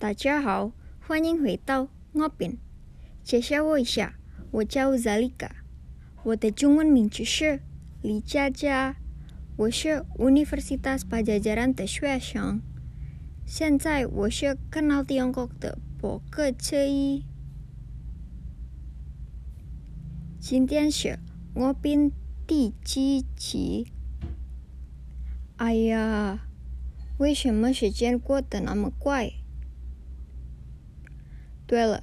大家好，欢迎回到我边。介绍我一下，我叫 Zalika，我的中文名字是李佳佳，我是 Universitas Pajajaran 的学生。现在我是 Kenal Tiongkok 的博客之一。今天是我边第几集？哎呀，为什么时间过得那么快？对了，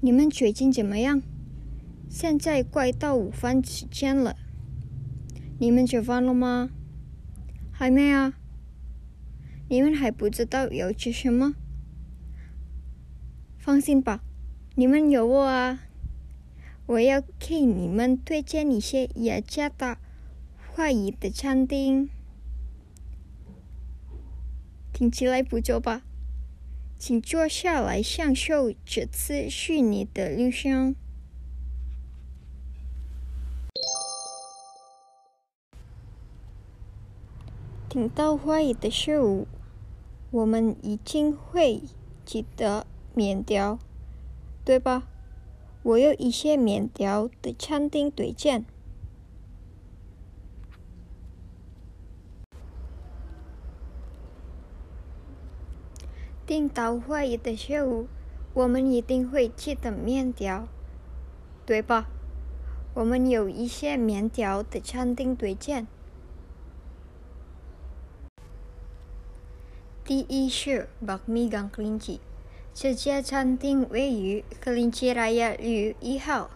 你们最近怎么样？现在快到午饭时间了，你们吃饭了吗？还没啊？你们还不知道要吃什么？放心吧，你们有我啊！我要给你们推荐一些雅加达华语的餐厅，听起来不错吧？请坐下来享受这次虚拟的旅行。听到华语的食物，我们一定会记得面条，对吧？我有一些面条的餐厅推荐。听到会议的食物，我们一定会记得面条，对吧？我们有一些面条的餐厅推荐。第一是 Bakmi Gang Kelinci，这家餐厅位于 Kelinci Raya 路一号。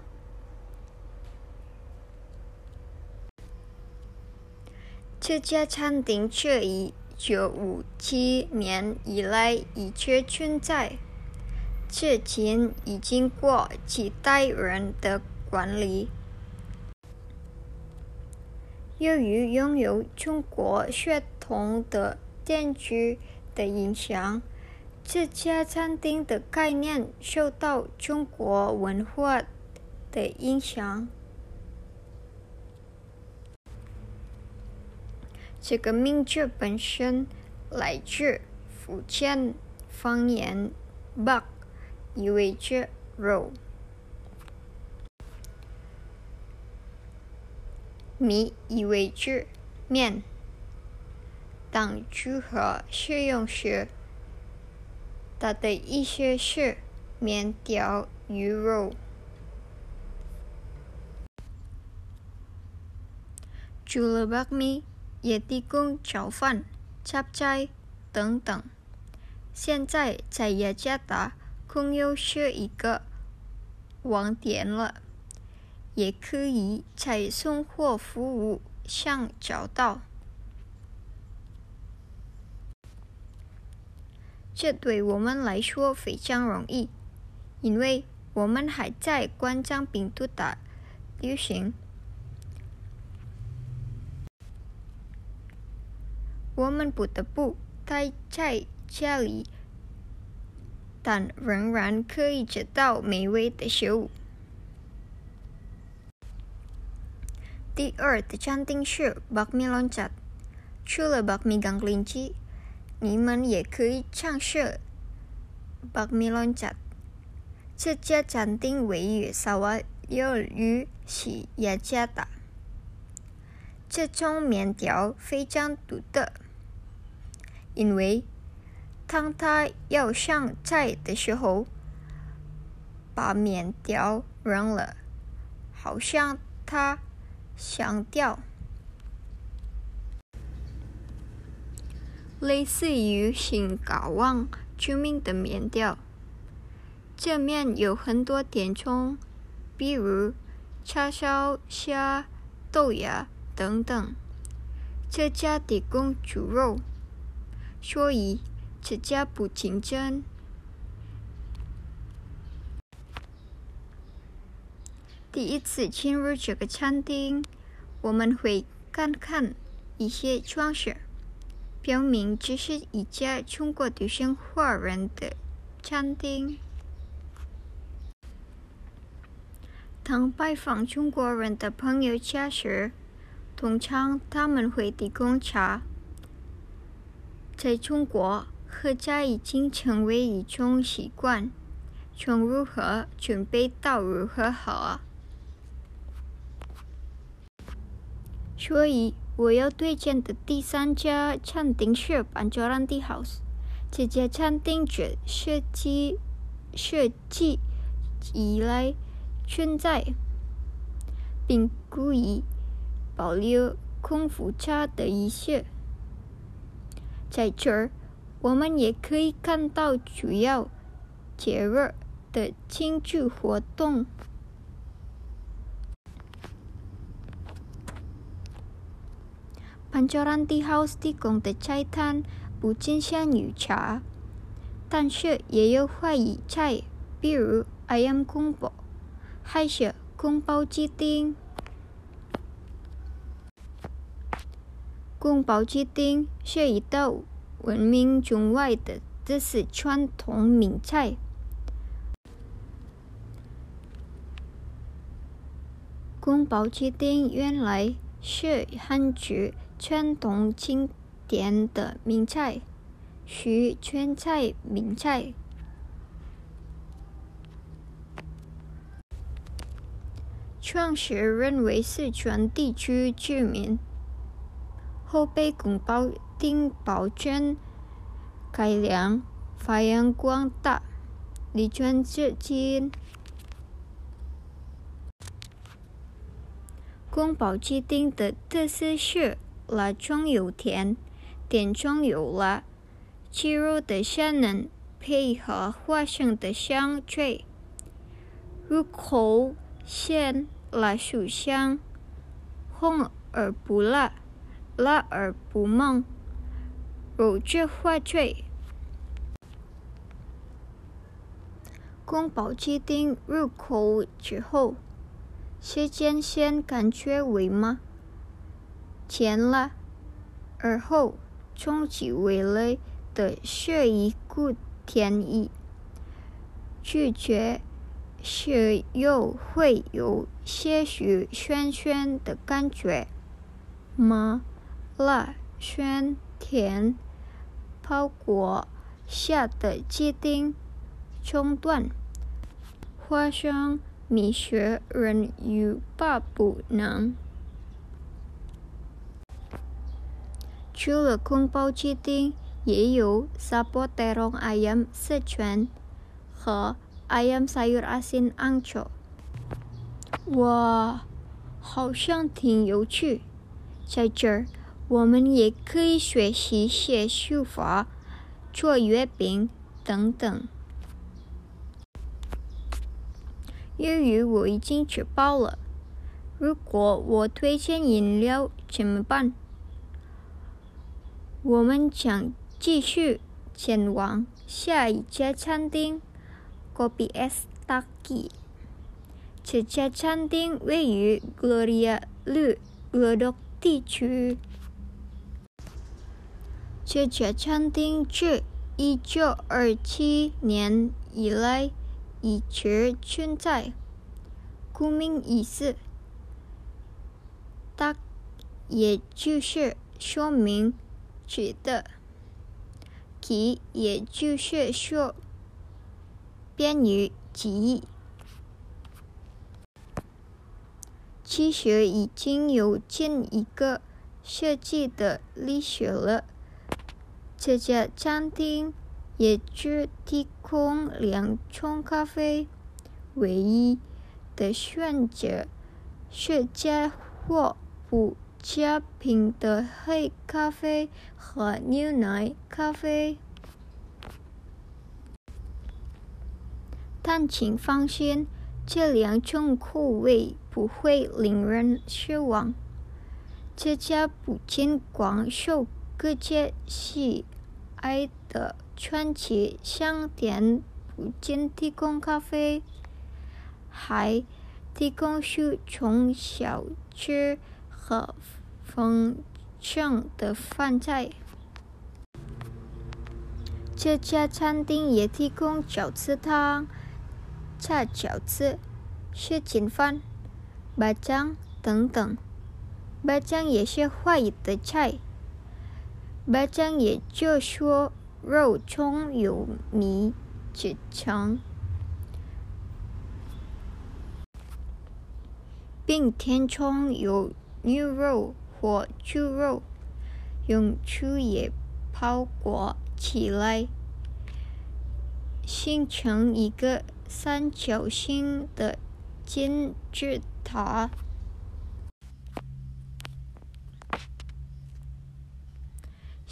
这家餐厅这一九五七年以来一直存在，至今已经过几代人的管理。由于拥有中国血统的店主的影响，这家餐厅的概念受到中国文化的影响。这个名字本身来自福建方言 “bak”，意味着肉；“米”意味着面。当组合使用时，它的意思是面条鱼肉。除了 bakmi。也提供炒饭、杂菜等等。现在在雅加达，空有是一个网点了，也可以在送货服务上找到。这对我们来说非常容易，因为我们还在关张病毒的流行。我们不得不待在家里，但仍然可以吃到美味的食物。第二的餐厅是 Bakmi Loncat，除了 Bakmi Gang l i n c i 你们也可以尝试 Bakmi Loncat。这家餐厅位于沙瓦尤路西雅加达，这种面条非常独特。因为当他要上菜的时候，把面条扔了，好像他想掉。类似于新高旺著名的面条，这面有很多填充，比如叉烧、虾、豆芽等等。这家提供猪肉。所以，这家不竞争。第一次进入这个餐厅，我们会看看一些装饰，表明这是一家中国独生华人的餐厅。当拜访中国人的朋友家时，通常他们会提供茶。在中国，喝茶已经成为一种习惯，从如何准备到如何喝。所以，我要推荐的第三家餐厅是 Pancoranti House。这家餐厅自设计设计以来存在，并故意保留功夫茶的一些。在这儿，我们也可以看到主要节日的庆祝活动。Pancoranti House 提供的菜单不仅限于茶，但是也有花艺菜，比如 ayam kumpul，还是宫保鸡丁。宫保鸡丁是一道闻名中外的这是传统名菜。宫保鸡丁原来是汉族。传统经典的名菜，是川菜名菜。创始人为四川地区居民，后被宫保丁保存、改良、发扬光大，流传至今。宫保鸡丁的特色是。辣中有甜，甜中有辣，鸡肉的香嫩配合花生的香脆，入口鲜，辣酥香，红而不辣，辣而不闷，肉质滑脆。宫保鸡丁入口之后，舌尖先感觉微麻。甜辣，而后冲击味蕾的是一股甜意，咀嚼时又会有些许酸酸的感觉。吗、辣、酸、甜，包裹下的鸡丁、葱段、花生、米血人欲罢不能。除了宫保鸡丁，也有 sapo terong ayam 四川和 ayam sayur asin angco。哇，好像挺有趣。在这儿，我们也可以学习写书法、做月饼等等。由于我已经吃饱了，如果我推荐饮料怎么办？我们将继续前往下一家餐厅 ——Kopi Es Taki。这家餐厅位于 Gloria Lu Glodok 地区。这家餐厅自一九二七年以来一直存在。顾名思义，Tak 也就是说明。指的，其也就是说，便于记忆。其实已经有近一个世纪的历史了。这家餐厅也只提供两种咖啡，唯一的选择是加或不。加冰的黑咖啡和牛奶咖啡，但请放心，这两种口味不会令人失望。这家不仅广受各界喜爱的川奇商店，不仅提供咖啡，还提供数种小吃。和丰盛的饭菜。这家餐厅也提供饺子汤、炸饺子、什锦饭、白酱等等。白酱也是华裔的菜。白酱也就说肉中有米制成，并填充有牛肉或猪肉，用醋液泡裹起来，形成一个三角形的金字塔。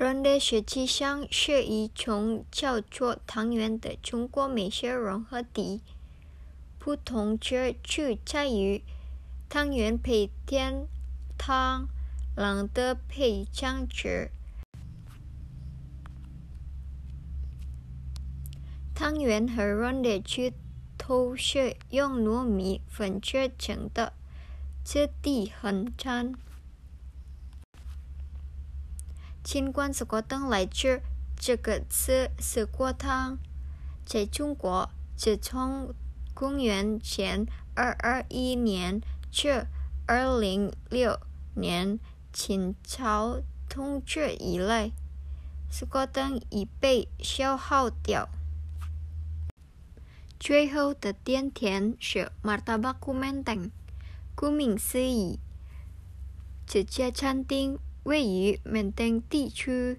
Ronde 实际上是一种叫做汤圆的中国美食融合体，不同之处在于汤圆配甜汤，冷的配酱汁。汤圆和 Ronde 具都是用糯米粉制成的，质地很粘。尽管是果汤来自这个词是果汤，在中国自从公元前二二一年至二零六年清朝统治以来，是果汤已被消耗掉。最后的甜点是 martabak kumenteng，顾名思义，这家餐厅。位于缅甸地区，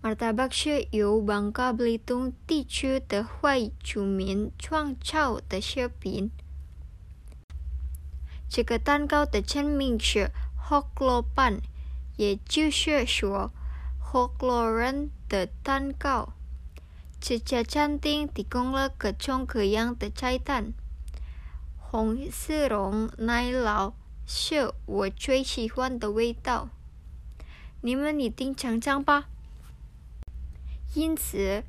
马达巴是由邦加布里东地区的华裔居民创造的食品。这个蛋糕的全名是 “Hoklopan”，也就是说“霍洛人的蛋糕”。这家餐厅提供了各种各样的菜单，红丝绒奶酪是我最喜欢的味道。你们一定尝尝吧。因此，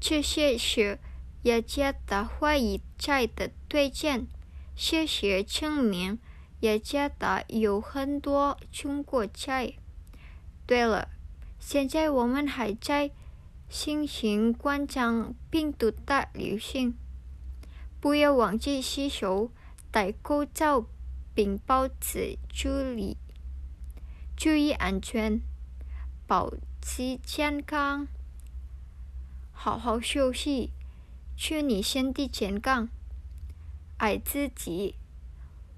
这些是雅加达怀疑菜的推荐。事实证明，雅加达有很多中国菜。对了，现在我们还在新型冠状病毒大流行，不要忘记洗手、戴口罩并保持距离。注意安全，保持健康，好好休息，祝你身体健康，爱自己。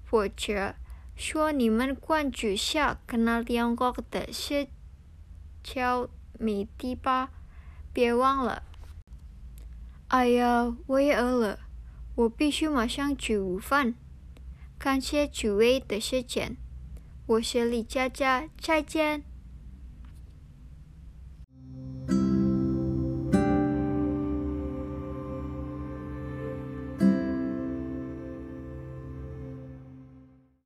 或者说你们关注下 Kenal Tiongkok 的社交媒体吧，别忘了。哎呀，我也饿了，我必须马上吃午饭。感谢诸位的时间。我是李佳佳，再见。